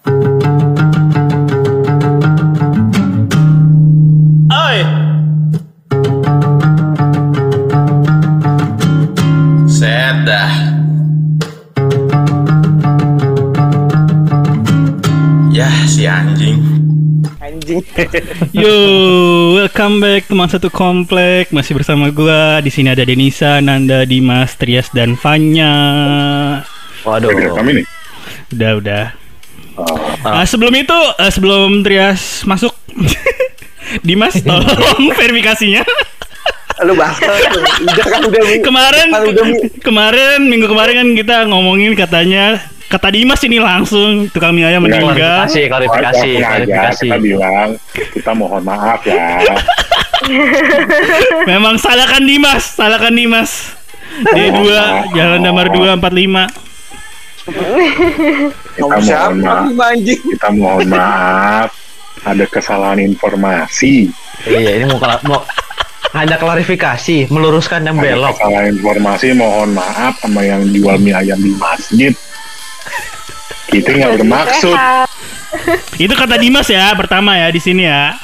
Oi. Sedah. Yah, si anjing. Anjing. Yo, welcome back teman satu komplek. Masih bersama gua. Di sini ada Denisa, Nanda, Dimas, Trias dan Fanya. Waduh. kami nih. Udah, udah. Ah, sebelum itu, eh, sebelum Trias masuk, Dimas tolong verifikasinya. Lu bahas udah kan udah kemarin, Kan udah kemarin minggu kemarin kan kita ngomongin katanya kata Dimas ini langsung tukang mie ayam meninggal. Klarifikasi, klarifikasi, Walaupun aja klarifikasi. kita bilang kita mohon maaf ya. Memang salahkan Dimas, salahkan Dimas. D2 Jalan Damar 245. Kita mohon maaf. Kita mohon maaf. Ada kesalahan informasi. Iya, ini mau kela- mau hanya klarifikasi, meluruskan yang Ada belok. kesalahan informasi. Mohon maaf sama yang jual mie ayam di masjid. Kita nggak bermaksud. Itu kata Dimas ya pertama ya di sini ya.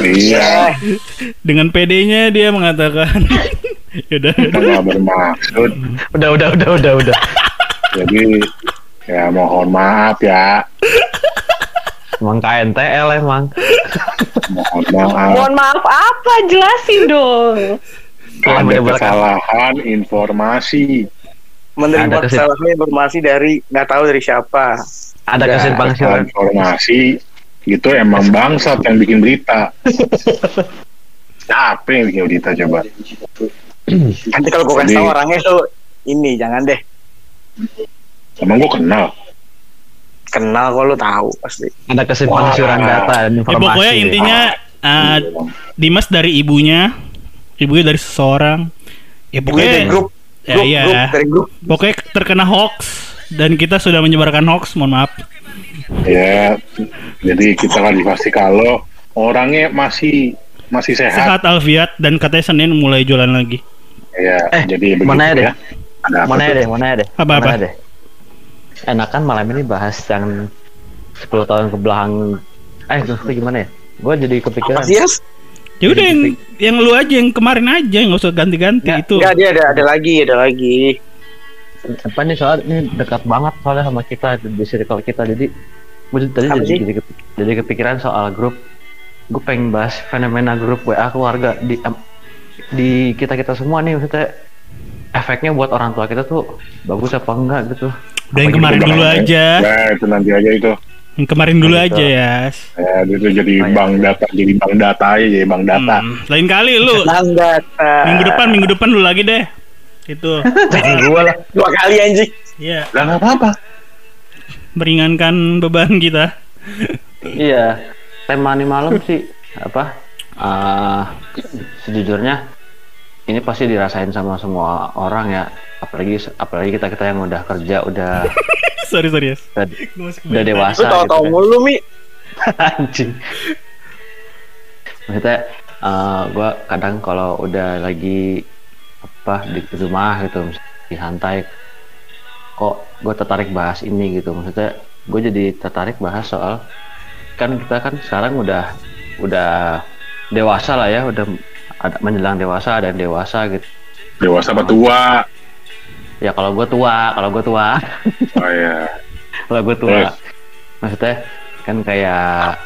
Iya, Dengan PD-nya dia mengatakan kita nggak bermaksud. Udah, udah, udah, udah, udah. Jadi ya mohon maaf ya. Emang KNTL emang. Mohon maaf. Mohon maaf apa? Jelasin dong. Ada kesalahan informasi. Menerima Ada kesalahan informasi dari nggak tahu dari siapa. Ada Kesalahan informasi itu emang bangsat yang bikin berita. Siapa yang bikin berita coba? Nanti kalau gue kasih tahu orangnya tuh ini jangan deh. Emang gua kenal. Kenal kok lu tahu pasti. Ada Wah. data dan ya informasi. pokoknya intinya uh, Dimas dari ibunya Ibunya dari seseorang Ya Pokoknya pokoknya dari grup, ya, grup, iya. grup, dari grup. Pokoknya terkena hoax Dan kita sudah menyebarkan hoax Mohon maaf Ya, jadi kita klarifikasi kalau orangnya masih masih sehat. Sehat Alfiat Dan katanya Senin mulai jualan lagi Ya, Eh, jadi begitu mana ya deh? Ada apa Mana ya tuh? deh, mana ya deh? Apa, Mana apa? deh? Enakan malam ini bahas yang 10 tahun ke belakang. Eh, itu gimana ya? Gue jadi kepikiran. Apa sih? Ya udah yang, yang lu aja Yang kemarin aja nggak usah ganti-ganti Itu Enggak dia ada ada lagi, ada lagi. apa nih soal ini dekat banget soalnya sama kita di circle kita jadi gue tadi jadi, jadi, jadi kepikiran soal grup gue pengen bahas fenomena grup WA keluarga di di kita kita semua nih maksudnya efeknya buat orang tua kita tuh bagus apa enggak gitu Udah yang Apa kemarin dulu aja Ya, itu nanti aja itu. Yang kemarin dulu Gitu. aja ya Ya, itu jadi iya. bank data, jadi bank data aja, jadi bank data. Hmm, Lain kali lu Bang data. Minggu depan Minggu depan lu lagi deh Itu gue lah dua kali anjing. Ya Lah nggak apa-apa. meringankan beban kita iya tema nih malam sih apa eh sejujurnya ini pasti dirasain sama semua orang ya apalagi apalagi kita kita yang udah kerja udah sorry sorry yes. udah, udah dewasa Lu tahu-tahu gitu kan. mulu Mi. anjing maksudnya eh gue kadang kalau udah lagi apa di rumah gitu di santai kok gue tertarik bahas ini gitu maksudnya gue jadi tertarik bahas soal kan kita kan sekarang udah udah dewasa lah ya udah ada menjelang dewasa dan dewasa gitu Dewasa apa tua? ya kalau gue tua kalau gue tua Oh ya. kalau gue tua Terus? maksudnya kan kayak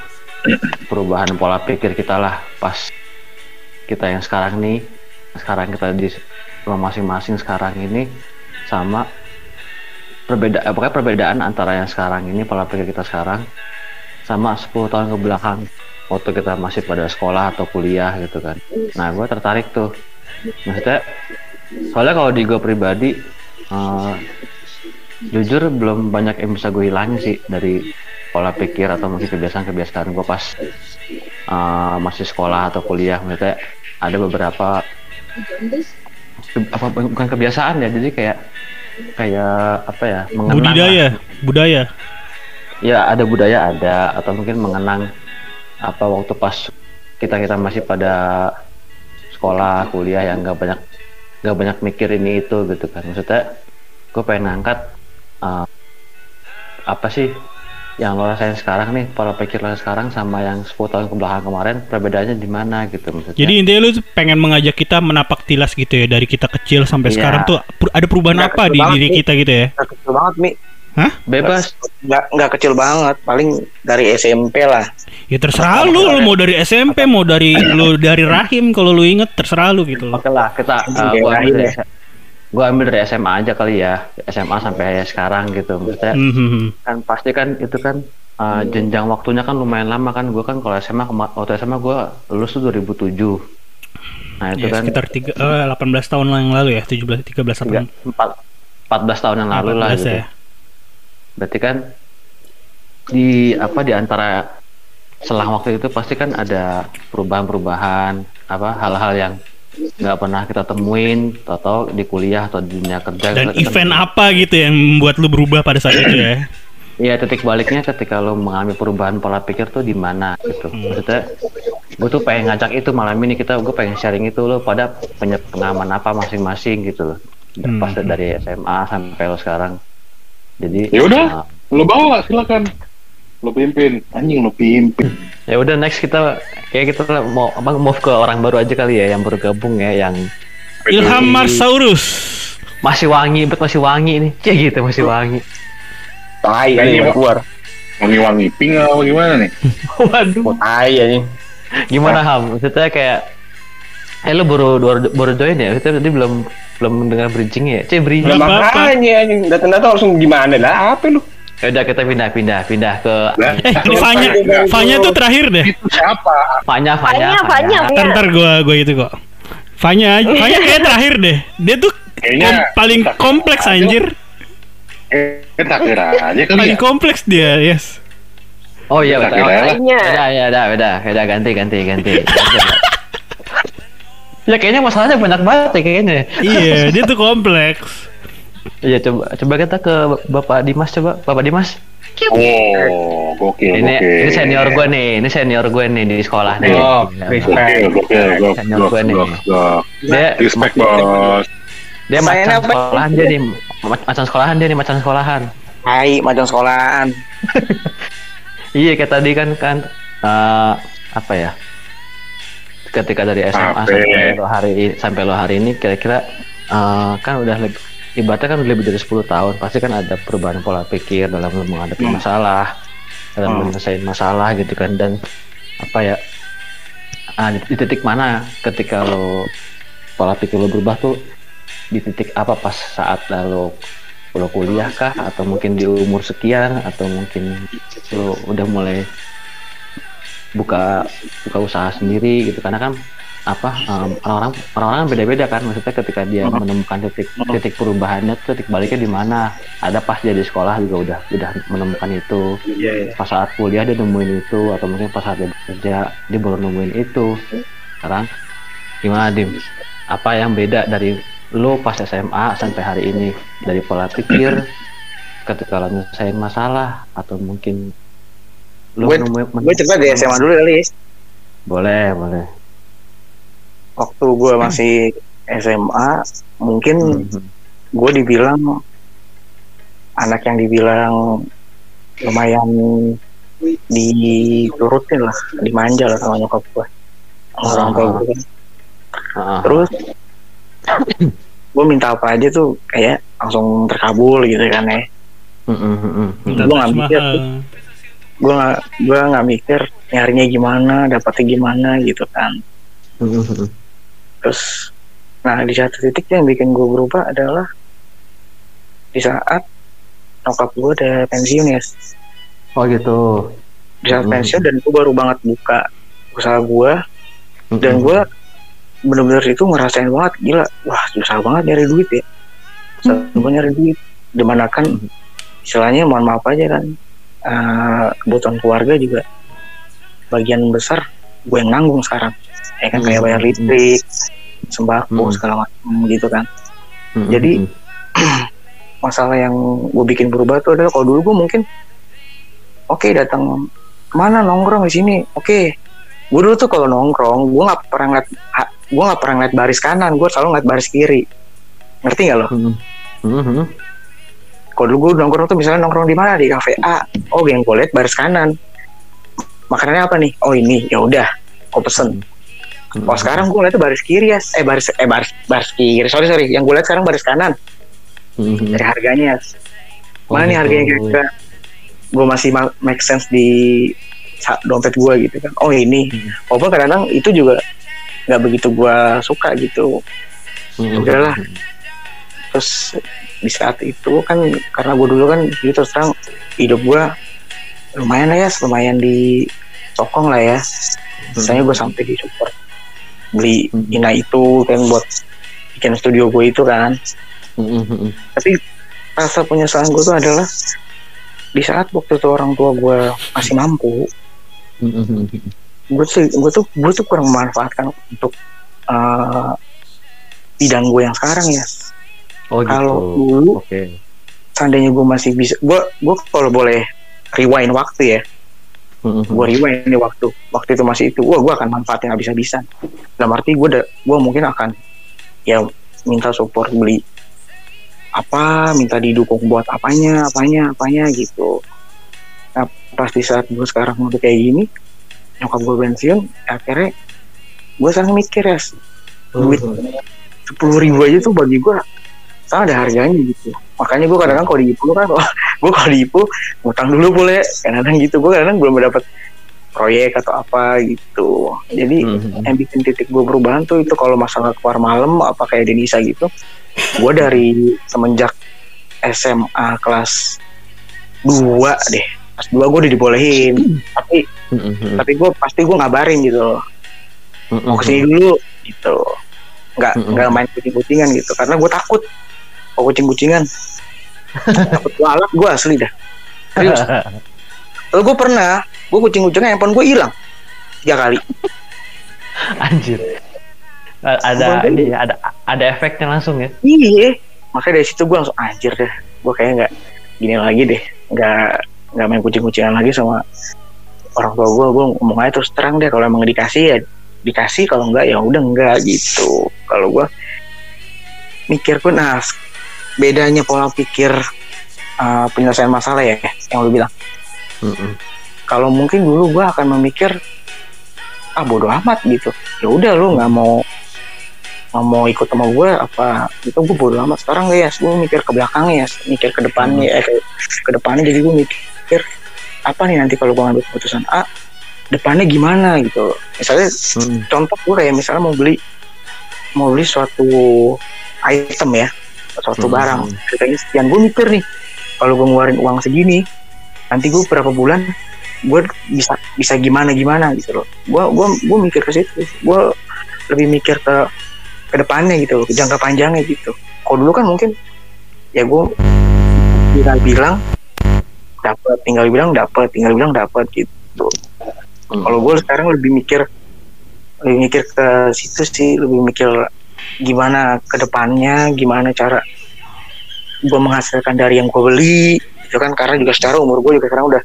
perubahan pola pikir kita lah pas kita yang sekarang nih sekarang kita di rumah masing-masing sekarang ini sama perbedaan eh, pokoknya perbedaan antara yang sekarang ini pola pikir kita sekarang sama 10 tahun ke belakang waktu kita masih pada sekolah atau kuliah gitu kan. Nah gue tertarik tuh. Maksudnya soalnya kalau di gue pribadi eh, jujur belum banyak yang bisa gue hilangin sih dari pola pikir atau mungkin kebiasaan-kebiasaan gue pas uh, masih sekolah atau kuliah. Maksudnya ada beberapa ke- apa bukan kebiasaan ya jadi kayak kayak apa ya mengenang lah. budidaya budaya. Ya ada budaya ada atau mungkin mengenang apa waktu pas kita kita masih pada sekolah kuliah yang nggak banyak nggak banyak mikir ini itu gitu kan maksudnya gue pengen ngangkat uh, apa sih yang lo rasain sekarang nih pola pikir lo sekarang sama yang 10 tahun ke belakang kemarin perbedaannya di mana gitu maksudnya Jadi intinya lu pengen mengajak kita menapak tilas gitu ya dari kita kecil sampai Iya. sekarang tuh ada perubahan Nggak apa kecil di banget, diri Mi. kita gitu ya? Nggak kecil banget mi bebas. Nggak nggak kecil banget. Paling dari SMP lah. Ya terserah lu, lu mau dari SMP, mau dari lu dari rahim kalau lu inget terserah lu gitu loh. oke lah kita uh, gua ambil dari gua ambil dari SMA aja kali ya. SMA sampai sekarang gitu. Maksudnya Hmm, hmm, kan pasti kan itu kan uh, jenjang waktunya kan lumayan lama kan. Gue kan kalau SMA waktu SMA gue lulus tuh 2007 nah itu Ya, kan sekitar tiga, eh, 18 tahun yang lalu ya, 17 13 tiga, tahun. empat, 14 tahun yang lalu lah 14 gitu. ya. Berarti kan di apa di antara selang waktu itu pasti kan ada perubahan-perubahan apa hal-hal yang nggak pernah kita temuin atau di kuliah atau di dunia kerja Dan event apa gitu yang membuat lu berubah pada saat itu ya? Iya titik baliknya ketika lo mengalami perubahan pola pikir tuh di mana gitu. Maksudnya gue tuh pengen ngajak itu malam ini kita gue pengen sharing itu lo pada punya pengalaman apa masing-masing gitu loh. Hmm. Pas dari SMA sampai lo sekarang. Jadi Ya udah. uh, Lo bawa silakan. Lo pimpin. Anjing lo pimpin. ya udah next kita kayak kita mau apa move ke orang baru aja kali ya yang baru gabung ya yang Ilham Marsaurus. masih wangi bet masih wangi nih kayak gitu masih wangi. tai mau- keluar Wangi-wangi pink apa gimana nih? Waduh. mau tai anjing Gimana Ham? Maksudnya kayak Eh lu baru baru, baru join ya? Kita tadi belum belum mendengar bridging ya? Cek bridging. Apa-apa. makanya anjing datang-datang langsung gimana lah apa lu Ya udah kita pindah pindah pindah ke Eh, ini Fanya, Fanya tuh terakhir deh. itu siapa? Fanya Fanya Fanya, Fanya, Ntar, ntar gua gua itu kok. Fanya, Fanya kayak terakhir deh. Dia tuh Kayaknya kom- paling kompleks aja. anjir. Eh, tak kira aja kali Paling ya. kompleks dia, yes. Oh iya betul. Oh. Ya ya udah udah udah ganti ganti ganti. ya kayaknya masalahnya banyak banget ya kayaknya. Iya, dia tuh kompleks. Iya coba coba kita ke Bapak Dimas coba Bapak Dimas. Oh, gokil, ini gokil. ini senior gue nih, ini senior gue nih di sekolah nih. Oh, Gokil, gokil, gokil, Senior gue nih. Dia Respect, bos. dia macan sekolahan dia nih, Ma- macan sekolahan dia nih macan sekolahan. tai macam sekolahan Iya kayak tadi kan kan eh, apa ya? Ketika dari SMA sampai lo hari sampai lo hari ini kira-kira eh, kan udah lebih ibaratnya kan lebih dari 10 tahun pasti kan ada perubahan pola pikir dalam menghadapi Hmm. masalah dalam Hmm. menyelesaikan masalah gitu kan dan apa ya ah, di, di titik mana ketika lo pola pikir lo berubah tuh di titik apa pas saat lo lo kuliah kah atau mungkin di umur sekian atau mungkin lo udah mulai buka buka usaha sendiri gitu. Karena kan apa em, orang-orang orang-orang beda-beda kan. Maksudnya ketika dia menemukan titik titik perubahannya titik baliknya di mana. Ada pas dia di sekolah juga udah udah menemukan itu. Iya pas saat kuliah dia nemuin itu atau mungkin pas saat dia bekerja dia baru nemuin itu. Sekarang gimana dim? Apa yang beda dari lo pas SMA sampai hari ini? Dari pola pikir ketika lo nyelesain masalah atau mungkin Gue- gue cerita di SMA dulu kali ya. boleh boleh waktu gue masih SMA mungkin Mhm. gue dibilang anak yang dibilang lumayan diturutin lah dimanja lah sama nyokap gue orang tua gue kan. Ah, terus gue minta apa aja tuh kayak langsung terkabul gitu kan ya mhm, mhm, mhm. Minta Gua tas nggak mikir tuh. Gue nggak gue nggak mikir nyarinya gimana dapatnya gimana gitu kan Mhm, mhm. terus nah di satu titik yang bikin gue berubah adalah di saat nyokap gue udah pensiun ya oh gitu di saat Mhm. pensiun dan gue baru banget buka usaha gue Mhm. dan gue bener-bener itu ngerasain banget gila wah susah banget nyari duit ya susah banget nyari duit di mana kan Mhm. istilahnya mohon maaf aja kan eh, kebutuhan keluarga juga bagian besar gue yang nanggung sekarang ya kan kayak Mhm. bayar listrik sembako Mhm. segala macam gitu kan Mhm, jadi- mhm. masalah yang gue bikin berubah tuh adalah kalau dulu gue mungkin oke datang ke mana nongkrong di sini oke gue dulu tuh kalau nongkrong gue nggak pernah ngeliat gue nggak pernah ngeliat baris kanan gue selalu ngeliat baris kiri ngerti nggak lo mhm. Kalau dulu gue nongkrong tuh misalnya nongkrong di mana? Di kafe A. Oh yang gue lihat baris kanan. Makanannya apa nih? Oh ini. Ya udah gue pesen. Kalau sekarang gue lihat baris kiri ya eh baris eh baris baris kiri. Sorry sorry. Yang gue lihat sekarang baris kanan. Mhm. dari harganya Oh, mana nih harganya gitu. kira-kira? Gue masih ma- make sense di dompet gue gitu kan. Oh ini. Walaupun kadang-kadang itu juga nggak begitu gue suka gitu. Mhm. udahlah. Terus di saat itu kan karena gue dulu kan gitu terus terang hidup gue lumayan lah ya lumayan di sokong lah ya misalnya gue sampai di support beli Hmm. ina itu kan buat bikin studio gue itu kan Mhm, mhm. tapi rasa penyesalan gue tuh adalah di saat waktu itu orang tua gue masih mampu gue tuh gue tuh gue tuh kurang memanfaatkan untuk eh, bidang gue yang sekarang ya Oh gitu. kalau dulu Oke. seandainya gue masih bisa gue gue kalau boleh rewind waktu ya Mhm. gue rewind nih waktu waktu itu masih itu wah gue akan manfaatin habis-habisan dalam arti gue gue mungkin akan ya minta support beli apa minta didukung buat apanya apanya apanya gitu nah pas di saat gue sekarang udah kayak gini nyokap gue pensiun akhirnya gue sekarang mikir ya duit sepuluh ribu aja tuh bagi gue sangat ada harganya gitu. Makanya gue kadang-kadang kalau di Ipu kan gue kalau di Ipu ngutang dulu boleh. Kadang-kadang gitu. Gue kadang-kadang belum dapat proyek atau apa gitu. Jadi Mhm. yang bikin titik gue perubahan tuh itu kalau masalah keluar malam apa kayak Denisa gitu gue dari semenjak SMA kelas 2 deh. Kelas 2 gue udah dibolehin. Tapi Mhm. tapi gue pasti gue ngabarin gitu loh. Mhm. mau ke sini dulu gitu. Nggak Mm-mm. nggak main kucing kucingan gitu. Karena gue takut kalau kucing kucingan takut walak gue asli dah. Serius. Lalu gue pernah gue kucing kucingan handphone gue hilang. Tiga kali. Anjir. Ada ini ada ada efeknya langsung ya. iya. Makanya dari situ gue langsung anjir deh gue kayak nggak gini lagi deh. Nggak nggak main kucing kucingan lagi sama orang tua gue gue ngomong aja terus terang deh kalau emang dikasih ya dikasih kalau enggak ya udah enggak gitu. Kalau gue mikir pun nah bedanya pola pikir uh, penyelesaian masalah ya yang lu bilang. Mhm. kalau mungkin dulu gue akan memikir ah bodoh amat gitu. Ya udah lu nggak mau nggak mau ikut sama gue apa? Itu gue bodoh amat. Sekarang ya gue mikir ke belakangnya ya mikir ke depannya eh ke, ke depannya. Jadi gue mikir apa nih nanti kalau gue ngambil keputusan A depannya gimana? Gitu. Misalnya Mhm. contoh gue kayak misalnya mau beli mau beli suatu item ya suatu Hmm. barang. Harganya sekian gue mikir nih. Kalau gue ngeluarin uang segini nanti gue berapa bulan gue bisa bisa gimana gimana gitu loh. Gue gue gue mikir ke situ. Gue lebih mikir ke ke depannya gitu loh ke jangka panjangnya gitu. Kalau dulu kan mungkin ya gue tinggal bilang dapat tinggal bilang dapat tinggal bilang dapat gitu. Hmm. kalau gue sekarang lebih mikir lebih mikir ke situ sih lebih mikir gimana ke depannya gimana cara gue menghasilkan dari yang gue beli itu kan? Karena juga secara umur gue juga sekarang udah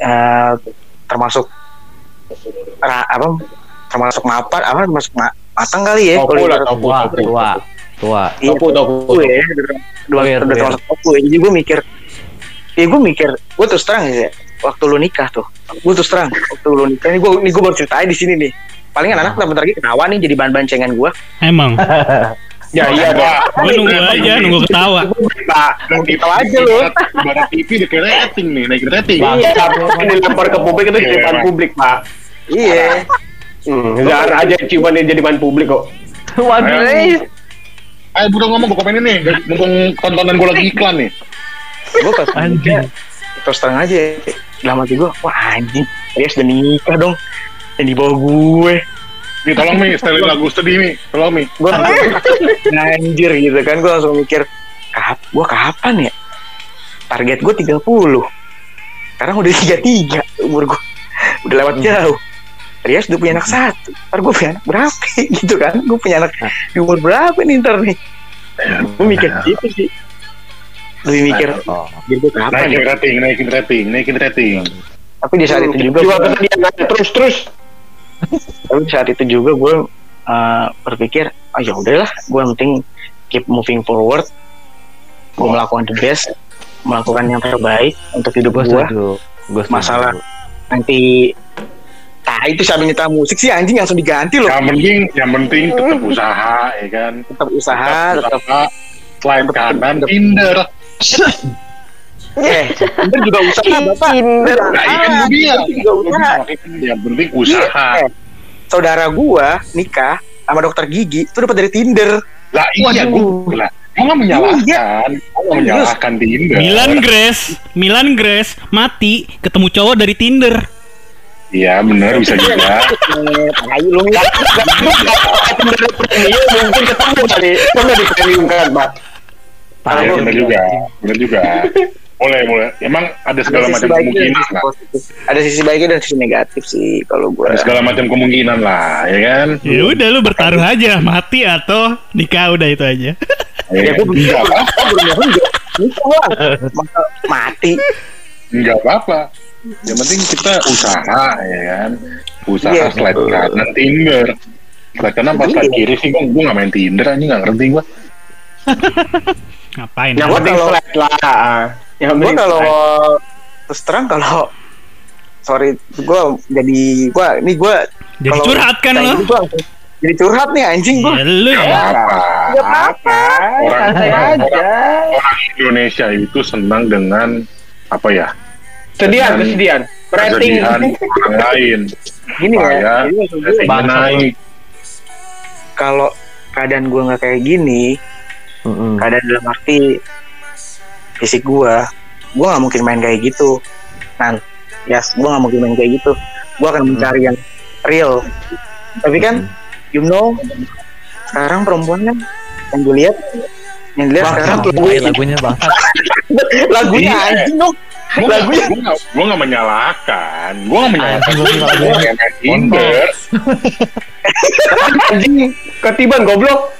eh, termasuk ra- apa termasuk mapan apa termasuk ma- matang kali ya Topu lah, topu, Tua, topu. tua, tua. Iya, Topu, topu, topu ya udah, termasuk topu ya. Jadi gue mikir ya gue mikir gue terus terang ya waktu lu nikah tuh gue terus terang waktu lu nikah ini gue ini gue baru ceritain di sini nih palingan anak bentar lagi ketawa nih jadi bahan bancengan gue Emang. Ya iya pak. Gue nunggu aja, nunggu ketawa. Pak, nunggu kita aja lu. Ibarat TV udah kayak rating nih, naikin rating. Iya, dilempar ke publik itu jadi bahan publik, Pak. iya Hmm, Zahar aja ciuman yang jadi bahan publik kok. Waduh. Ayo bro ngomong gue komen ini, mumpung tontonan gue lagi iklan nih. gue pas nikah terus terang aja dalam hati gue wah anjing dia sudah nikah dong yang di bawah gue. Nih tolong Mi, setelin lagu sedih Mi, tolong Mi. gue anjir gitu kan gue langsung mikir kap gue kapan ya? Target gue 30 sekarang udah 33 umur gue udah lewat jauh. Rias udah punya anak satu. Ntar gue punya anak berapa gitu kan gue punya anak di umur berapa nih ntar nih? Gue mikir gitu sih. Lebih mikir Oh. gitu kapan Naikin ya? rating, naikin rating, naikin rating. tapi di saat itu juga Jual kesedihan terus terus. Tapi saat itu juga gue uh, berpikir ah ya udahlah gue yang penting keep moving forward gue melakukan the best melakukan yang terbaik untuk hidup gue Masalah. nanti Nah itu sambil nyetel musik sih anjing langsung diganti loh Yang penting, yang penting tetap usaha, ya kan. tetap usaha tetap usaha. Slide kanan, Tinder. eh Tinder juga usaha bapak Tinder. Nah, iya kan gue bilang. juga usaha Yang penting usaha. Iya, eh, saudara gua nikah sama dokter gigi itu dapat dari Tinder Lah iya gue lah. Gue nggak menyalahkan, gue nggak menyalahkan Tinder. Milan Grace, Milan Grace mati ketemu cowok dari Tinder. Iya bener bisa juga. Eh, tai lu. Iya mungkin ketemu kali. Kok nggak di premium kan, Pak? Iya bener juga, bener juga. Mulai mulai. Emang ada segala Ada macam baiknya kemungkinan lah. positif. Ada sisi baiknya dan sisi negatif sih kalau gua. Ada segala macam kemungkinan lah, ya kan? Ya udah lu bertaruh aja mati atau nikah udah itu aja. Ya, Ya, bermohon enggak. Nikah lah. Mati. enggak apa-apa. Yang penting kita usaha, ya kan? Usaha Iya, slide kanan Tinder. Slide kanan pas slide Iya. kiri sih, gue gue nggak main Tinder aja nggak ngerti gue. Ngapain? Yang Gua penting kalau- slide lah. Gua penting kalau terus terang kalau sorry gua jadi gua ini gua Jadi kalau curhat kan lo? gitu gua jadi curhat nih anjing gua. Ya lu ya. apa-apa. Gak apa-apa. Orang, santai orang, aja. orang, orang Indonesia itu senang dengan apa ya? Dengan kesedihan. Rating. Orang lain. Gini ya. Gue, ratingnya Bangsa. naik. kalau keadaan gua nggak kayak gini, Mm-mm. keadaan dalam arti fisik gua, gua nggak mungkin main kayak gitu. Nah, yes, gua nggak mungkin main kayak gitu. Gua akan mencari yang real. Tapi kan, you know, sekarang perempuan kan yang dilihat, yang dilihat sekarang Lagunya, lagunya bangsat. lagunya anjing dong. Gue Lagunya gak, gua gak menyalahkan. Gue gak menyalahkan. Anjing, gua Gue Tinder. Anjing. Ketiban goblok.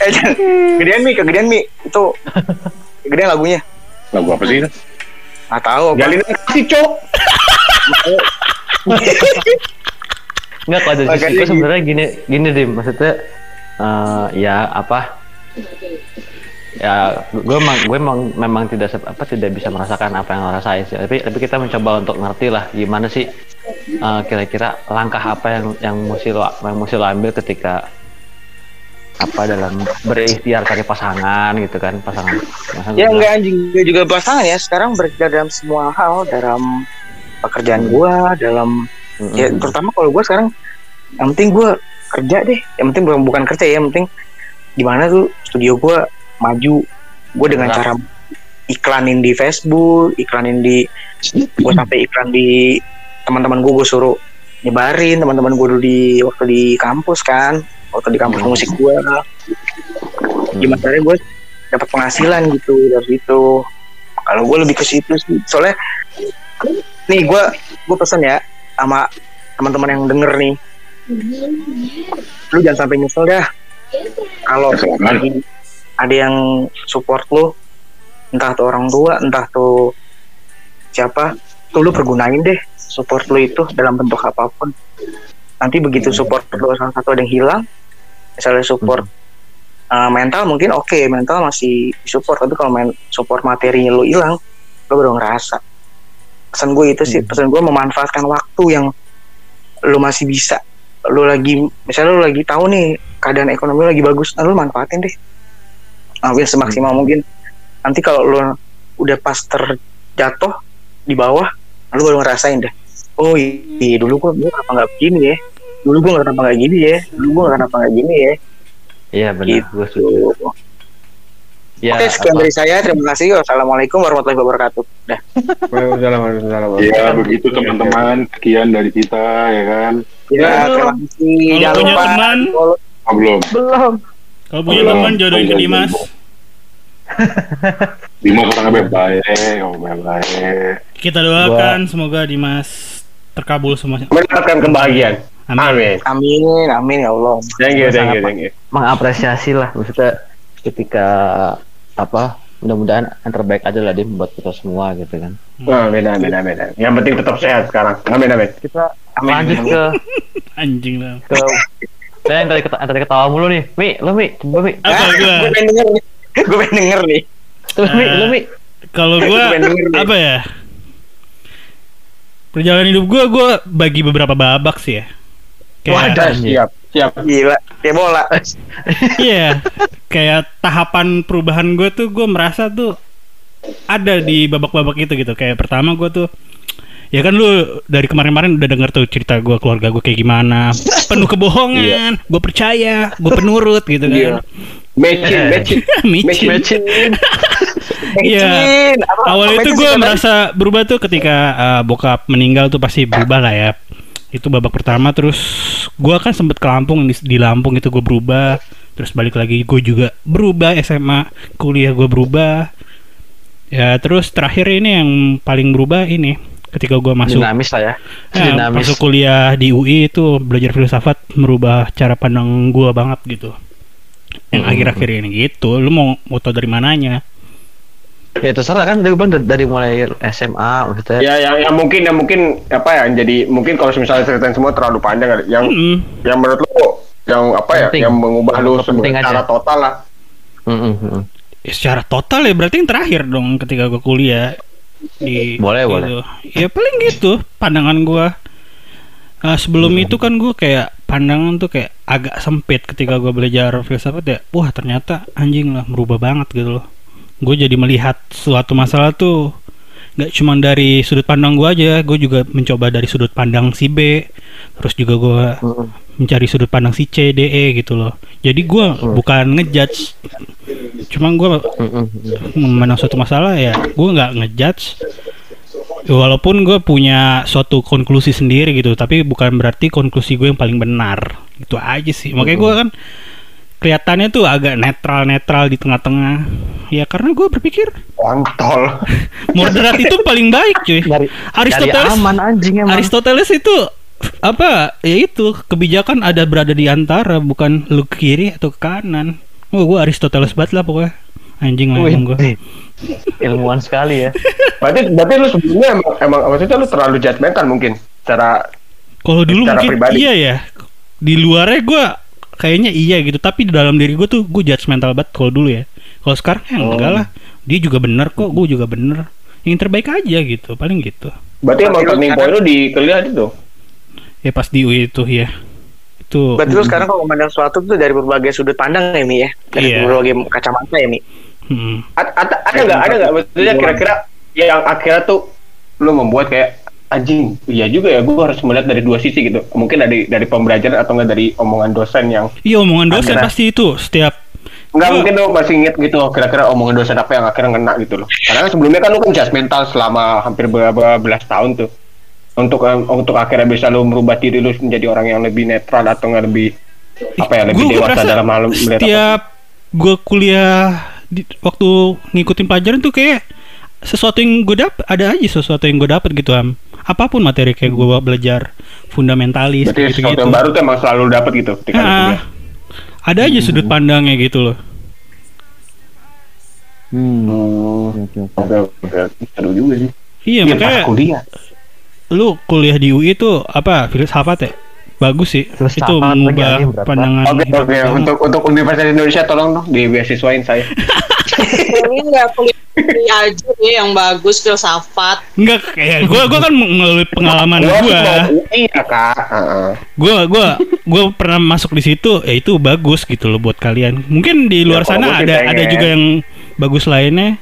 Eh, jangan. gedean mi, kegedean mi. Itu kegedean lagunya. Lagu apa sih itu? Nggak tahu. Jalinan kasih, Cok. Enggak kalau dari sisi gue sebenarnya gini gini dim maksudnya eh, ya apa ya gue emang gue emang memang tidak apa tidak bisa merasakan apa yang lo rasain sih tapi tapi kita mencoba untuk ngerti lah gimana sih eh, kira-kira langkah apa yang yang mesti lo yang mesti lo ambil ketika apa dalam berikhtiar cari pasangan gitu kan pasangan, pasangan Ya enggak anjing gue juga pasangan ya. Sekarang berikhtiar dalam semua hal, dalam pekerjaan gua, dalam Mm-mm. ya terutama kalau gua sekarang yang penting gua kerja deh. Yang penting bukan bukan kerja ya, yang penting gimana tuh studio gua maju. Gua dengan Nah. cara iklanin di Facebook, iklanin di gua sampai iklan di teman-teman gua gua suruh nyebarin teman-teman gua dulu di waktu di kampus kan waktu di kampus Hmm. musik gua gimana caranya gue dapat penghasilan gitu dari situ. Kalau gue lebih ke situ sih. Soalnya nih gue gue pesan ya sama teman-teman yang denger nih. Lu jangan sampai nyesel dah. Kalau ada yang support lu entah tuh orang tua entah tuh siapa tuh lu pergunain deh support lu itu dalam bentuk apa pun. Nanti begitu support lu salah satu ada yang hilang misalnya support uh, mental mungkin oke mental masih support tapi kalau main support materinya lu hilang lu baru ngerasa. Pesan gue itu sih pesan gue memanfaatkan waktu yang lu masih bisa. Lu lagi misalnya lu lagi tahu nih keadaan ekonomi lagi bagus nah lu manfaatin deh. Ambil semaksimal mungkin. Nanti kalau lu udah pas terjatuh di bawah lu baru ngerasain deh oh iya dulu gua, gua kenapa nggak begini ya dulu gua kenapa nggak gini ya dulu gua kenapa nggak gini ya iya benar Gitu. gue setuju ya Oke, sekian apa- dari saya. Terima kasih. Wassalamualaikum warahmatullahi wabarakatuh. Dah. Ya begitu teman-teman. Sekian dari kita ya kan. Ya, terima kasih. Kalau Jangan punya lupa teman, Oh, belum. Belum. kalau punya Belum. teman jodohin ke Belum. Dimas. Dimas orangnya baik, oh baik. Kita doakan semoga Dimas terkabul semuanya. Mendapatkan kebahagiaan. Amin. Amin. Amin, amin ya Allah. Thank you, thank you, thank you. mengapresiasi lah maksudnya ketika apa mudah-mudahan yang terbaik aja lah dim buat kita semua gitu kan Amin, amin, amin. amin. Yang penting tetap sehat sekarang. Amin, amin. kita Amin. lanjut ke Anjing lah. ke saya yang tadi keta yang tadi ketawa mulu nih mi lo mi coba mi Apa Ah, gua? gue pengen denger nih. gue pengen denger nih. Lu Mi, Eh, lu Mi. Kalau gua apa ya? Perjalanan hidup gua gua bagi beberapa babak sih ya. Kayak Wadah, siap, siap. Gila, kayak bola. Iya, kayak tahapan perubahan gue tuh gue merasa tuh ada di babak-babak itu gitu. Kayak pertama gue tuh ya kan lu dari kemarin-kemarin udah denger tuh cerita gue keluarga gue kayak gimana penuh kebohongan gue percaya gue penurut gitu Iya. kan Matching, matching. Micin. Matching. Iya. Mecin, apa- Awal itu gue merasa berubah tuh ketika uh, bokap meninggal tuh pasti berubah lah ya. Itu babak pertama terus gue kan sempet ke Lampung di, di Lampung itu gue berubah. Terus balik lagi gue juga berubah SMA kuliah gue berubah. Ya terus terakhir ini yang paling berubah ini ketika gue masuk Dinamis lah ya. ya, Dinamis. masuk kuliah di UI itu belajar filsafat merubah cara pandang gue banget gitu. Yang Hmm. akhir-akhir ini gitu. Lu mau mau tau dari mananya? Ya terserah kan dari bang dari, dari mulai SMA maksudnya. Ya, yang, yang mungkin, yang mungkin apa ya? Jadi mungkin kalau misalnya ceritain semua terlalu panjang, yang Mm-mm. yang menurut lu yang apa ya? Penting. Yang mengubah lu secara aja. total lah. Mm-mm, mm-mm. Ya, secara total ya berarti yang terakhir dong ketika gue kuliah di Boleh, gitu. boleh. ya paling gitu pandangan gue Nah, sebelum Hmm. itu kan gue kayak pandangan tuh kayak agak sempit ketika gue belajar filsafat ya wah ternyata anjing lah merubah banget gitu loh gue jadi melihat suatu masalah tuh nggak cuma dari sudut pandang gue aja gue juga mencoba dari sudut pandang si B terus juga gue Mm-mm. mencari sudut pandang si C D E gitu loh. Jadi gue bukan ngejudge cuma gue mm-mm. memandang suatu masalah ya gue nggak ngejudge. Walaupun gue punya suatu konklusi sendiri gitu tapi bukan berarti konklusi gue yang paling benar. Itu aja sih. Makanya gue kan kelihatannya tuh agak netral netral di tengah-tengah ya karena gue berpikir Kontol. moderat itu paling baik cuy Dari Aristoteles dari aman anjing emang. Aristoteles itu apa ya itu kebijakan ada berada di antara bukan lu ke kiri atau ke kanan oh gue Aristoteles banget lah pokoknya anjing lah gue ilmuwan sekali ya. Berarti, berarti lu sebelumnya emang, emang maksudnya lu terlalu judgmental mungkin. Secara Kalau dulu Secara mungkin pribadi. iya ya. Di luarnya gue kayaknya iya gitu, tapi di dalam diri gue tuh gue judgmental banget kalau dulu ya. Kalau sekarang ya enggak lah. Dia juga bener kok, gue juga bener. Yang terbaik aja gitu, paling gitu. berarti emang turning point lu di kuliah itu. Ya pas di UI itu ya. Itu Berarti lu sekarang kalau memandang sesuatu tuh dari berbagai sudut pandang ya Mi ya? Dari Iya. berbagai kacamata ya Mi? hmm. A- ada nggak ada nggak maksudnya kira-kira yang akhirnya tuh lu membuat kayak anjing iya juga ya gue harus melihat dari dua sisi gitu. Mungkin dari dari pembelajaran atau enggak dari omongan dosen yang Iya omongan dosen Akhirnya. pasti itu setiap Enggak Gua- mungkin lu masih inget gitu kira-kira omongan dosen apa yang akhirnya ngena gitu loh. Karena sebelumnya kan lu kan judgmental selama hampir beberapa belas tahun tuh. Untuk untuk akhirnya bisa lu merubah diri lu menjadi orang yang lebih netral atau nggak lebih apa ya lebih Gua- gua dewasa merasa dalam hal melihat setiap gue kuliah di, waktu ngikutin pelajaran tuh kayak sesuatu yang gue dapet ada aja sesuatu yang gue dapet gitu am apa pun materi kayak gue belajar fundamentalis berarti gitu gitu yang baru tuh emang selalu dapat gitu ketika Ah, kuliah. ada aja sudut pandangnya gitu loh Hmm. Oke oke oke seru juga sih. iya Iya, makanya kuliah. lu kuliah di UI itu apa filsafat ya bagus sih Filsafat itu mengubah pandangan Oke hidup oke kamu. untuk untuk Universitas Indonesia tolong dong di beasiswain saya. Ini nggak kuliah aja deh yang bagus filsafat. enggak kayak gue gua kan melalui pengalaman Gua gue mau UI ya kak. Heeh. gue gua gua pernah masuk di situ ya itu bagus gitu loh buat kalian mungkin di luar Ya, sana ada pengen. ada juga yang bagus lainnya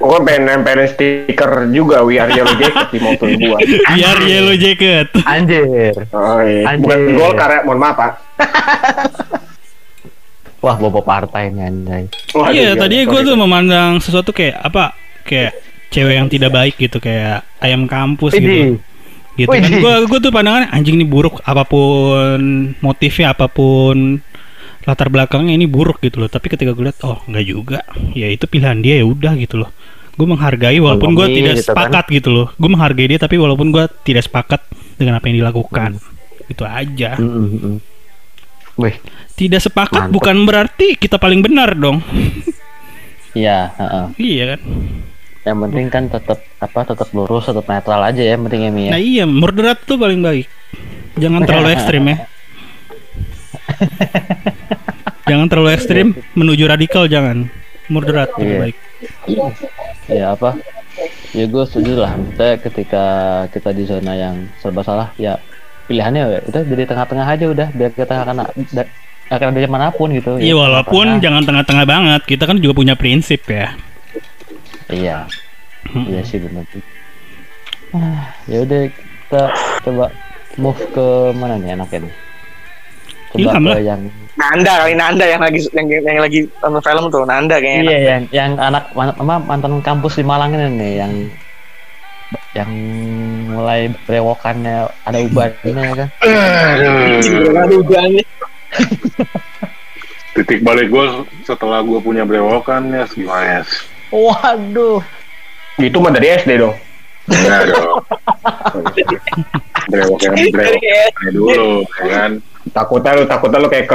Gua pengen nempelin stiker juga We Are Yellow Jacket di motor gua. biar yellow jacket Anjir. Oh iya. Bukan Anjir. gol karya, mohon maaf pak. Wah, bobo partai nih anjay. Iya tadi gue tuh memandang sesuatu kayak apa kayak cewek yang tidak baik gitu kayak ayam kampus gitu Widih. gitu kan Widih. gue gue tuh pandangannya anjing ini buruk apa pun motifnya apa pun latar belakangnya ini buruk gitu loh tapi ketika gue lihat oh nggak juga ya itu pilihan dia ya udah gitu loh gue menghargai walaupun gue tidak gitu kan. sepakat gitu loh gue menghargai dia tapi walaupun gue tidak sepakat dengan apa yang dilakukan itu aja Mm, mm, mm. Wih, tidak sepakat Mantap. bukan berarti kita paling benar dong iya, heeh. iya kan Yang penting kan tetap apa tetap lurus, tetap netral aja ya, yang penting ya Mi ya. Nah iya, moderat tuh paling baik. Jangan terlalu ekstrim ya. jangan terlalu ekstrim menuju radikal jangan. moderat lebih Iya. baik. Ya apa ya gue setuju lah maksudnya ketika kita di zona yang serba salah ya pilihannya ya udah jadi tengah-tengah aja udah biar kita akan akan ada mana pun gitu Iya Ya, walaupun tengah-tengah. jangan tengah-tengah banget. Kita kan juga punya prinsip ya. iya Hmm. iya sih benar ah, ya udah kita coba move ke mana nih enaknya nih coba Ilham ke lah. yang Nanda kali Nanda yang lagi yang, yang lagi nonton film tuh Nanda kayaknya. iya yang yang anak apa, mantan kampus di Malang ini nih yang yang mulai berewokannya ada ubannya ya kan. Aduh, nih. Titik balik gue setelah gue punya brewokan ya gimana ya? waduh Itu mah dari SD dong. Enggak dong. Brewok yang brewok dulu, ya kan? Takutnya lu takutnya lu kayak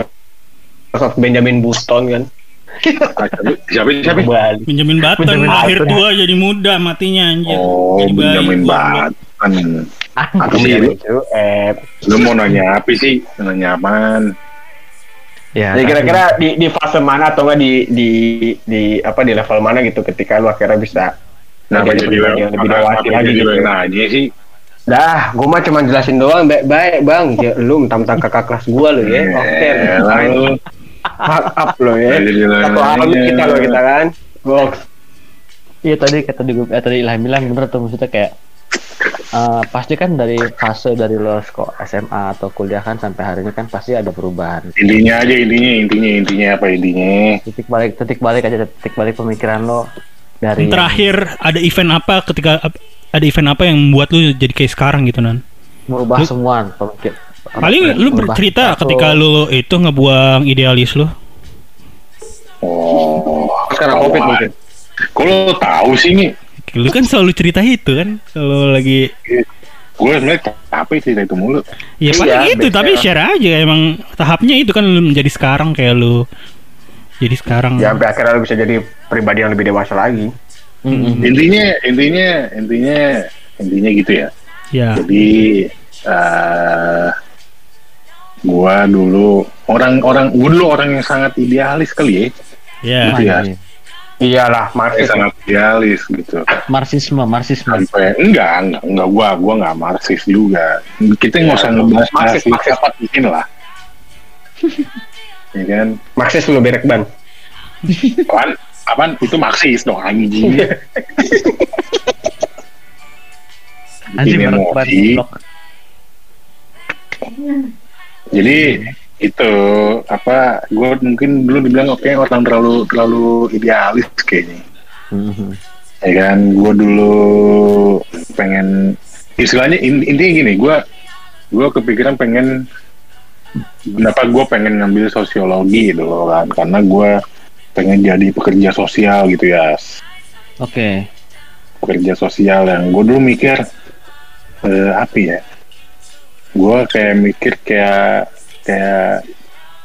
Benjamin Button kan. Siapa siapa? Bali. Benjamin Button Benjamin lahir Button. tua jadi muda matinya anjir. Oh, jadi bayi. Benjamin. Button. Apa sih lu? Eh, Lu mau nanya apa sih? Nanya apaan? ya Jadi kira-kira di, di fase mana atau enggak di di di apa di level mana gitu ketika lu akhirnya bisa menjadi jadi yang lebih dewasa lagi gitu. nanya sih? Dah, gua mah cuma jelasin doang baik-baik, Bang. Ya, lu mentang-mentang kakak kelas gua lu ya. Oke. Eh, lalu Fuck up lo ya. Satu alam kita lo kita kan. Box. Iya tadi kata di eh, tadi Ilham bilang bener tuh maksudnya kayak eh, pasti kan dari fase dari lo kok SMA atau kuliah kan sampai hari ini kan pasti ada perubahan Intinya aja intinya intinya intinya apa intinya? titik balik titik balik aja titik balik pemikiran lo dari Yang terakhir ada event apa ketika ada event apa yang membuat lu jadi kayak sekarang gitu nan? merubah Lu- semua pemikir Paling lu bercerita ketika lu itu ngebuang idealis lu. Oh, Sekarang Covid mungkin. Kok lo tahu sih nih? Lu kan selalu cerita itu kan kalau lagi Gue sebenarnya capek cerita itu mulu. ya Iya, paling itu biasanya. tapi share aja emang tahapnya itu kan lu menjadi sekarang kayak lu jadi sekarang Ya sampai akhirnya lu bisa jadi pribadi yang lebih dewasa lagi. Mm-mm. Intinya intinya intinya intinya gitu ya. ya Jadi eh gua dulu orang-orang gua dulu orang yang sangat idealis kali ya. ya Iya. Iyalah, Marxis. sangat idealis gitu. marxisme marxisme Sampai enggak enggak enggak gua gua enggak marxis juga. Kita nggak usah ngebahas Marxis, marxis apa bikin lah. ya kan? Marxis lu berek ban. Apaan? Apaan? Itu marxis dong anjing. anjing Bikin merek ban. Jadi itu apa gue mungkin dulu dibilang oke orang terlalu terlalu idealis kayaknya. Mhm. ya kan gue dulu pengen istilahnya in- intinya gini gue gue kepikiran pengen kenapa gue pengen ngambil sosiologi dulu kan karena gue pengen jadi pekerja sosial gitu ya oke. Pekerja sosial yang gue dulu mikir eh, apa ya gue kayak mikir kayak kayak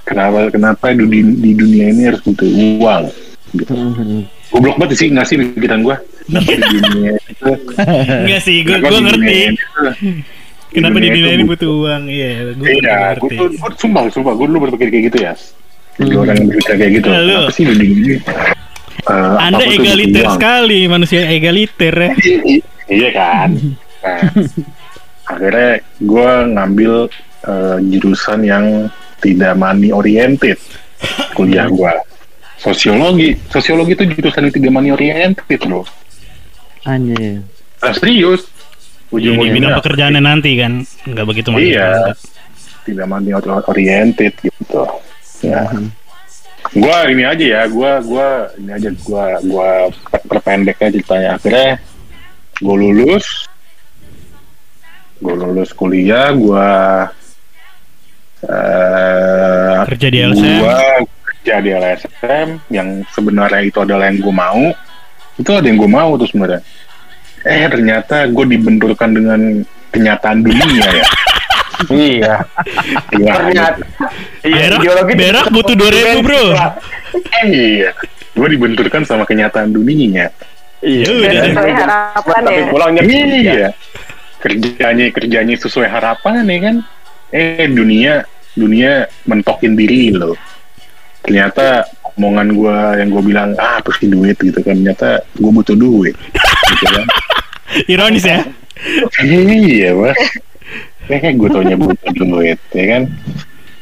kenapa kenapa di, di dunia ini harus butuh uang? Gitu. Goblok banget sih nggak sih pikiran gue kenapa di dunia itu enggak sih gue gue ngerti. itu- kenapa di dunia ini butuh uang? Iya gue iya gue gue sumpah sumpah gue dulu berpikir kayak gitu ya. Jadi orang yang berpikir kayak gitu Lalu. kenapa sih di dunia ini? Eh, anda egaliter sekali manusia egaliter ya iya kan? nah, akhirnya gue ngambil eh, jurusan yang tidak money oriented. Kuliah gue sosiologi. Sosiologi itu jurusan yang tidak money oriented loh anjing nah, serius. Bidang ujung-ujungnya. pekerjaannya nanti kan nggak begitu mantap Iya. tidak money oriented gitu. Ya. Mhm. gua ini aja ya gua gua ini aja gua gua perpendek aja ceritanya. Akhirnya gua lulus gua lulus kuliah gua eh kerja di LSM gua kerja di LSM yang sebenarnya itu adalah yang gua mau itu ada yang gua mau tuh sebenarnya eh ternyata gue dibenturkan dengan kenyataan dunia ya Iya. Gila. Ternyata. Iya, berak berak butuh dua ribu bro iya gue dibenturkan sama kenyataan dunia Ya Iya. udah. Sesuai harapan Tapi ya. pulangnya iya kerjanya kerjanya sesuai harapan ya kan? Eh dunia dunia mentokin diri lo. Ternyata omongan gue yang gue bilang ah apa sih duit gitu kan. Ternyata gue butuh duit gitu kan. Ironis ya. iya mas. Kayak gue taunya butuh duit ya kan.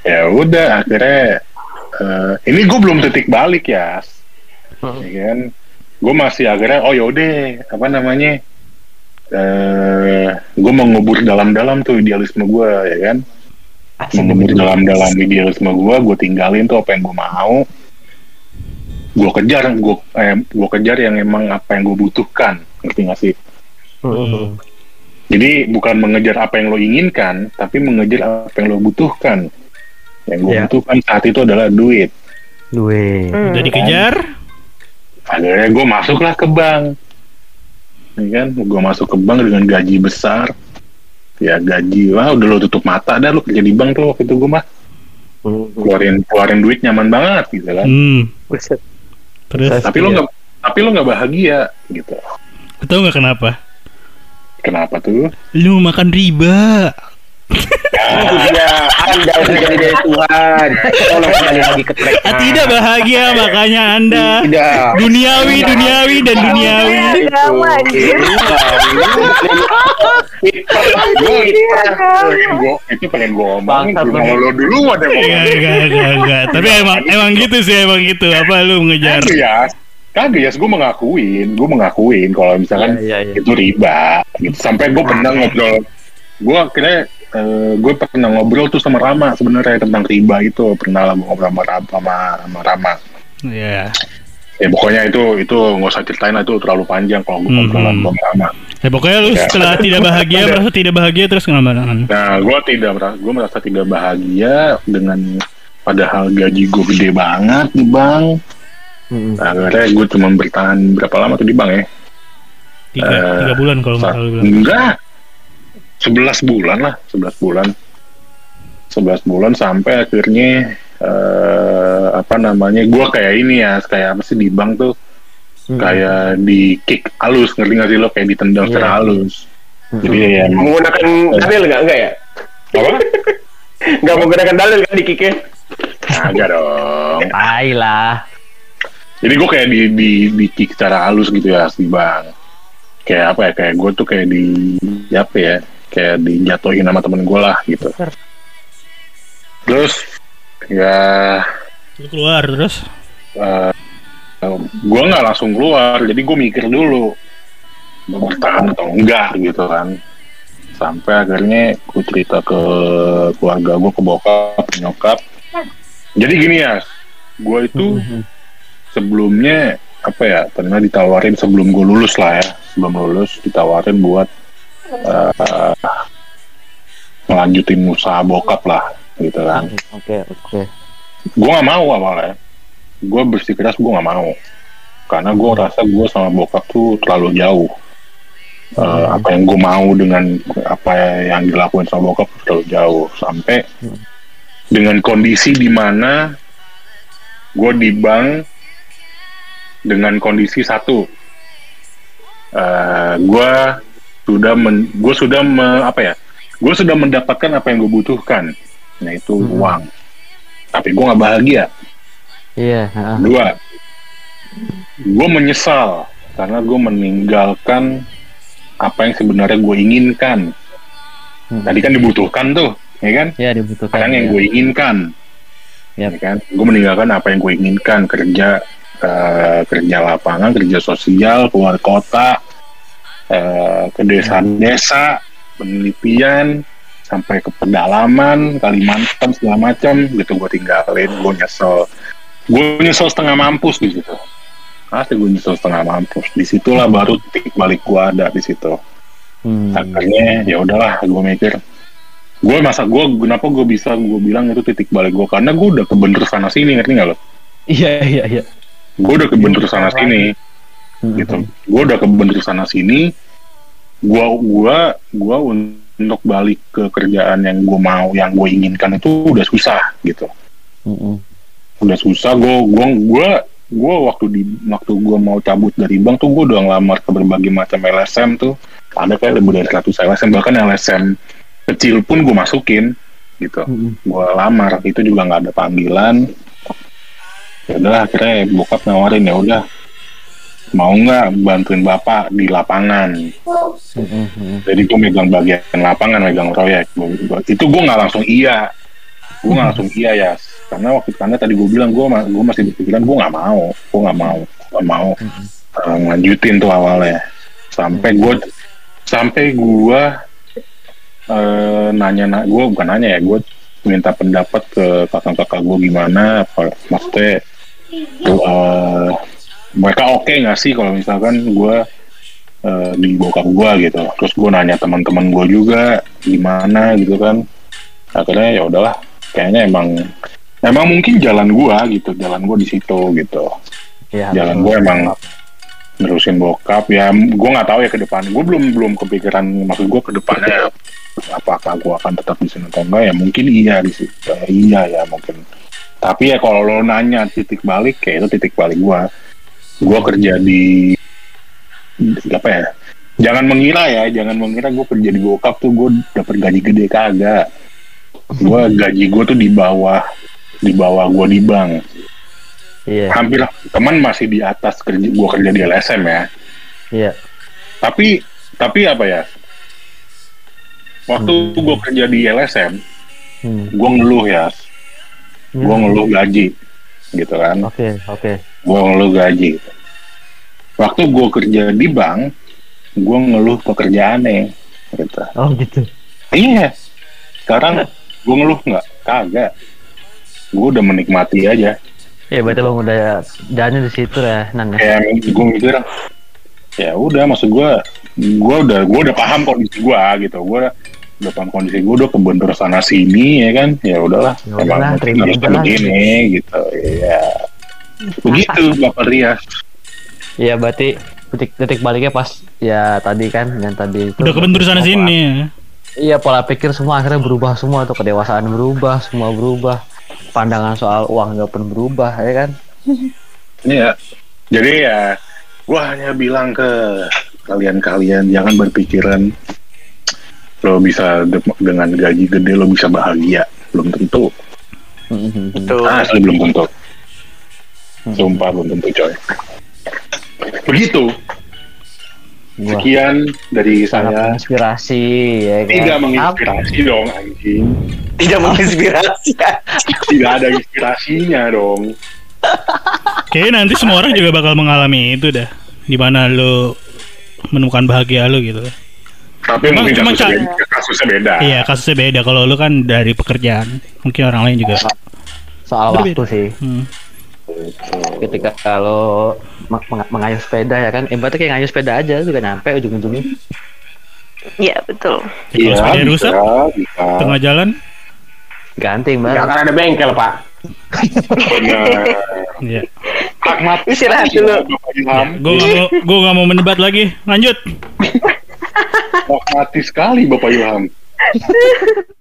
Ya udah akhirnya eh, ini gue belum titik balik ya ya kan? Gue masih akhirnya oh yaudah apa namanya eh gue mau ngubur dalam-dalam tuh idealisme gue ya kan? Mengubur dalam-dalam idealisme gue gue tinggalin tuh apa yang gue mau. Gue kejar gue eh, gue kejar yang emang apa yang gue butuhkan ngerti gak sih? Jadi bukan mengejar apa yang lo inginkan tapi mengejar apa yang lo butuhkan. Yang gue Ya. butuhkan saat itu adalah duit. Duit. Udah dikejar. akhirnya gue masuklah ke bank ya kan? Gue masuk ke bank dengan gaji besar. Ya gaji wah udah lo tutup mata dah lo kerja di bank tuh waktu itu gue mah. Keluarin keluarin duit nyaman banget gitu kan. Hmm. Buset. Terus? Tapi lo nggak tapi lo nggak bahagia gitu. Tahu nggak kenapa? kenapa tuh? Lu makan riba. Itu dia Anda menjadi dari Tuhan. Tolong kembali lagi ke track. Ah, tidak bahagia makanya Anda Tidak. duniawi, duniawi dan duniawi. Itu pengen gue lo dulu ada Enggak, enggak, enggak, enggak. Tapi emang emang gitu sih, emang gitu. Apa lu ngejar? kagak ya kagak ya gue mengakuin gue mengakuin kalau misalkan Iya, iya, iya. itu riba gitu sampai gue pernah ngobrol gue akhirnya eh, gue pernah ngobrol tuh sama Rama sebenarnya tentang riba itu pernah lah ngobrol sama Rama sama, sama Rama Ya. ya pokoknya itu itu nggak usah ceritain lah itu terlalu panjang kalau gue ngobrol Hmm. sama Rama Ya pokoknya lu Ya. setelah tidak bahagia, merasa tidak bahagia terus kenapa? nah gue tidak merasa gue merasa tidak bahagia dengan padahal gaji gue gede banget di bank Nah, akhirnya gue cuma bertahan berapa lama tuh di bank ya Tiga, Eh, tiga bulan kalau nggak salah. Enggak. 11 bulan lah, 11 bulan. 11 bulan sampai akhirnya eh apa namanya? Gua kayak ini ya, kayak apa sih di bank tuh kayak di kick halus, ngerti nggak sih lo kayak ditendang Iya. secara halus. Jadi ya Menggunakan dalil nggak? Enggak ya? apa? Nggak menggunakan dalil kan di kiknya? Agak dong. Tai lah. Jadi gue kayak di di di kick secara halus gitu ya di bank. Kayak apa ya? Kayak gue tuh kayak di ya apa ya? Kayak dijatuhin sama temen gue lah gitu. Terus ya Lu keluar terus. eh gue nggak langsung keluar jadi gue mikir dulu mau bertahan atau enggak gitu kan sampai akhirnya gue cerita ke keluarga gue ke bokap ke nyokap jadi gini ya gue itu sebelumnya apa ya pernah ditawarin sebelum gue lulus lah ya sebelum lulus ditawarin buat eh melanjutin usaha bokap lah gitu kan. Oke, oke. gue gak mau awalnya. Gue bersikeras gue gak mau. Karena gue rasa gue sama bokap tuh terlalu jauh. Eh, apa yang gue mau dengan apa yang dilakuin sama bokap terlalu jauh. Sampai dengan kondisi di mana gue di bank dengan kondisi satu. Eh gue sudah men, gue sudah me- apa ya gue sudah mendapatkan apa yang gue butuhkan yaitu uang tapi gue nggak bahagia Iya, heeh. dua gue menyesal karena gue meninggalkan apa yang sebenarnya gue inginkan Hmm. tadi kan dibutuhkan tuh ya kan Iya dibutuhkan. sekarang yang ya. gue inginkan Yap. ya kan gue meninggalkan apa yang gue inginkan kerja eh, kerja lapangan kerja sosial keluar kota eh, ke desa-desa penelitian sampai ke pedalaman Kalimantan segala macam gitu gue tinggalin. Gue nyesel. Gue nyesel setengah mampus di situ. Asli gue nyesel setengah mampus. Di situlah baru titik balik gue ada di situ. Hmm. akhirnya ya udahlah gue mikir gue masa gue kenapa gue bisa gue bilang itu titik balik gue karena gue udah kebentur sana sini ngerti nggak lo? Iya, iya, iya. gue udah kebentur sana sini Hmm. gitu. Gue udah kebentur sana sini. Gue gua gua untuk balik ke kerjaan yang gue mau yang gue inginkan itu udah susah gitu. Mm-mm. udah susah gue gue gue gue waktu di waktu gue mau cabut dari bank tuh gue udah ngelamar ke berbagai macam LSM tuh. Ada kayak lebih dari 100 LSM bahkan LSM kecil pun gue masukin gitu. Mm-mm. gue lamar itu juga nggak ada panggilan. Ya udah akhirnya bokap nawarin ya udah mau nggak bantuin bapak di lapangan? Jadi gue megang bagian lapangan megang proyek. Itu gue nggak langsung iya. Gue nggak langsung iya ya karena waktu karena tadi gue bilang gue gue masih berpikiran gue nggak mau. Gue nggak mau. Nggak mau uh, lanjutin tuh awalnya. Sampai gue sampai gue eh nanya na gue bukan nanya ya gue minta pendapat ke kakak-kakak gue gimana apa maksudnya tuh, eh, mereka oke nggak sih kalau misalkan gue eh, di bokap gue gitu. Terus gue nanya teman-teman gue juga gimana? gitu kan. Akhirnya ya udahlah kayaknya emang emang mungkin jalan gue gitu jalan gue di situ gitu. Iya. jalan gue emang nerusin bokap. Ya gue nggak tahu ya ke depan. Gue belum belum kepikiran maksud gue ke depannya apakah gue akan tetap di sini atau enggak. Ya mungkin iya di situ. Ya, iya ya mungkin. Tapi ya kalau lo nanya titik balik kayak itu titik balik gue gue kerja di apa ya jangan mengira ya jangan mengira gue kerja di bokap tuh gue dapet gaji gede kagak gue gaji gue tuh di bawah di bawah gue di bank Iya. hampir teman masih di atas kerja gue kerja di LSM ya Iya. tapi tapi apa ya waktu Hmm. gue kerja di LSM Hmm. gue ngeluh ya gue ngeluh gaji gitu kan Oke, oke. Gue ngeluh gaji. Waktu gue kerja di bank gue ngeluh pekerjaannya gitu. Oh gitu. iya. Sekarang gue ngeluh nggak? Kagak. Gue udah menikmati aja. Ya berarti bang udah jalannya di situ ya, Nan ya. gue mikir ya udah maksud gue gue udah gue udah paham kondisi gue gitu. Gue udah, paham kondisi gue udah kebentur sana sini ya kan? Ya udahlah. Ya udahlah, terima harus begini gitu. Ya begitu bapak Rias Iya berarti titik titik baliknya pas ya tadi kan yang tadi itu Udah kebentur sana sini ya. Iya pola pikir semua akhirnya berubah semua tuh kedewasaan berubah semua berubah pandangan soal uang juga pun berubah ya kan. Iya. Jadi ya, gua hanya bilang ke kalian-kalian jangan berpikiran lo bisa de- dengan gaji gede lo bisa bahagia. Belum tentu. Betul. Asli belum tentu. Sumpah belum tentu coy. Begitu. Wah, Sekian dari sangat saya. inspirasi ya kan. Tidak menginspirasi dong anjing. Tidak menginspirasi. Tidak ada inspirasinya dong. Kayaknya nanti semua orang juga bakal mengalami itu dah. Di mana lo menemukan bahagia lo gitu. Tapi Emang- mungkin emang kasusnya, beda, kasusnya beda. Iya, kasusnya beda. Kalau lo kan dari pekerjaan, mungkin orang lain juga. soal Berbeda. waktu sih. Hmm. Ketika kalau meng- meng- mengayuh sepeda ya kan, eh, berarti kayak ngayuh sepeda aja juga nyampe ujung-ujungnya. Iya betul. Kalau sepeda bisa, rusak bisa. tengah jalan, Ganti mbak. Nggak akan ada bengkel pak. Benar. ya. Pragmatis Istirahat sekali dulu. ya, Bapak Ilham. Gue gak mau, gue gak mau mendebat lagi. Lanjut. Pragmatis sekali Bapak Ilham.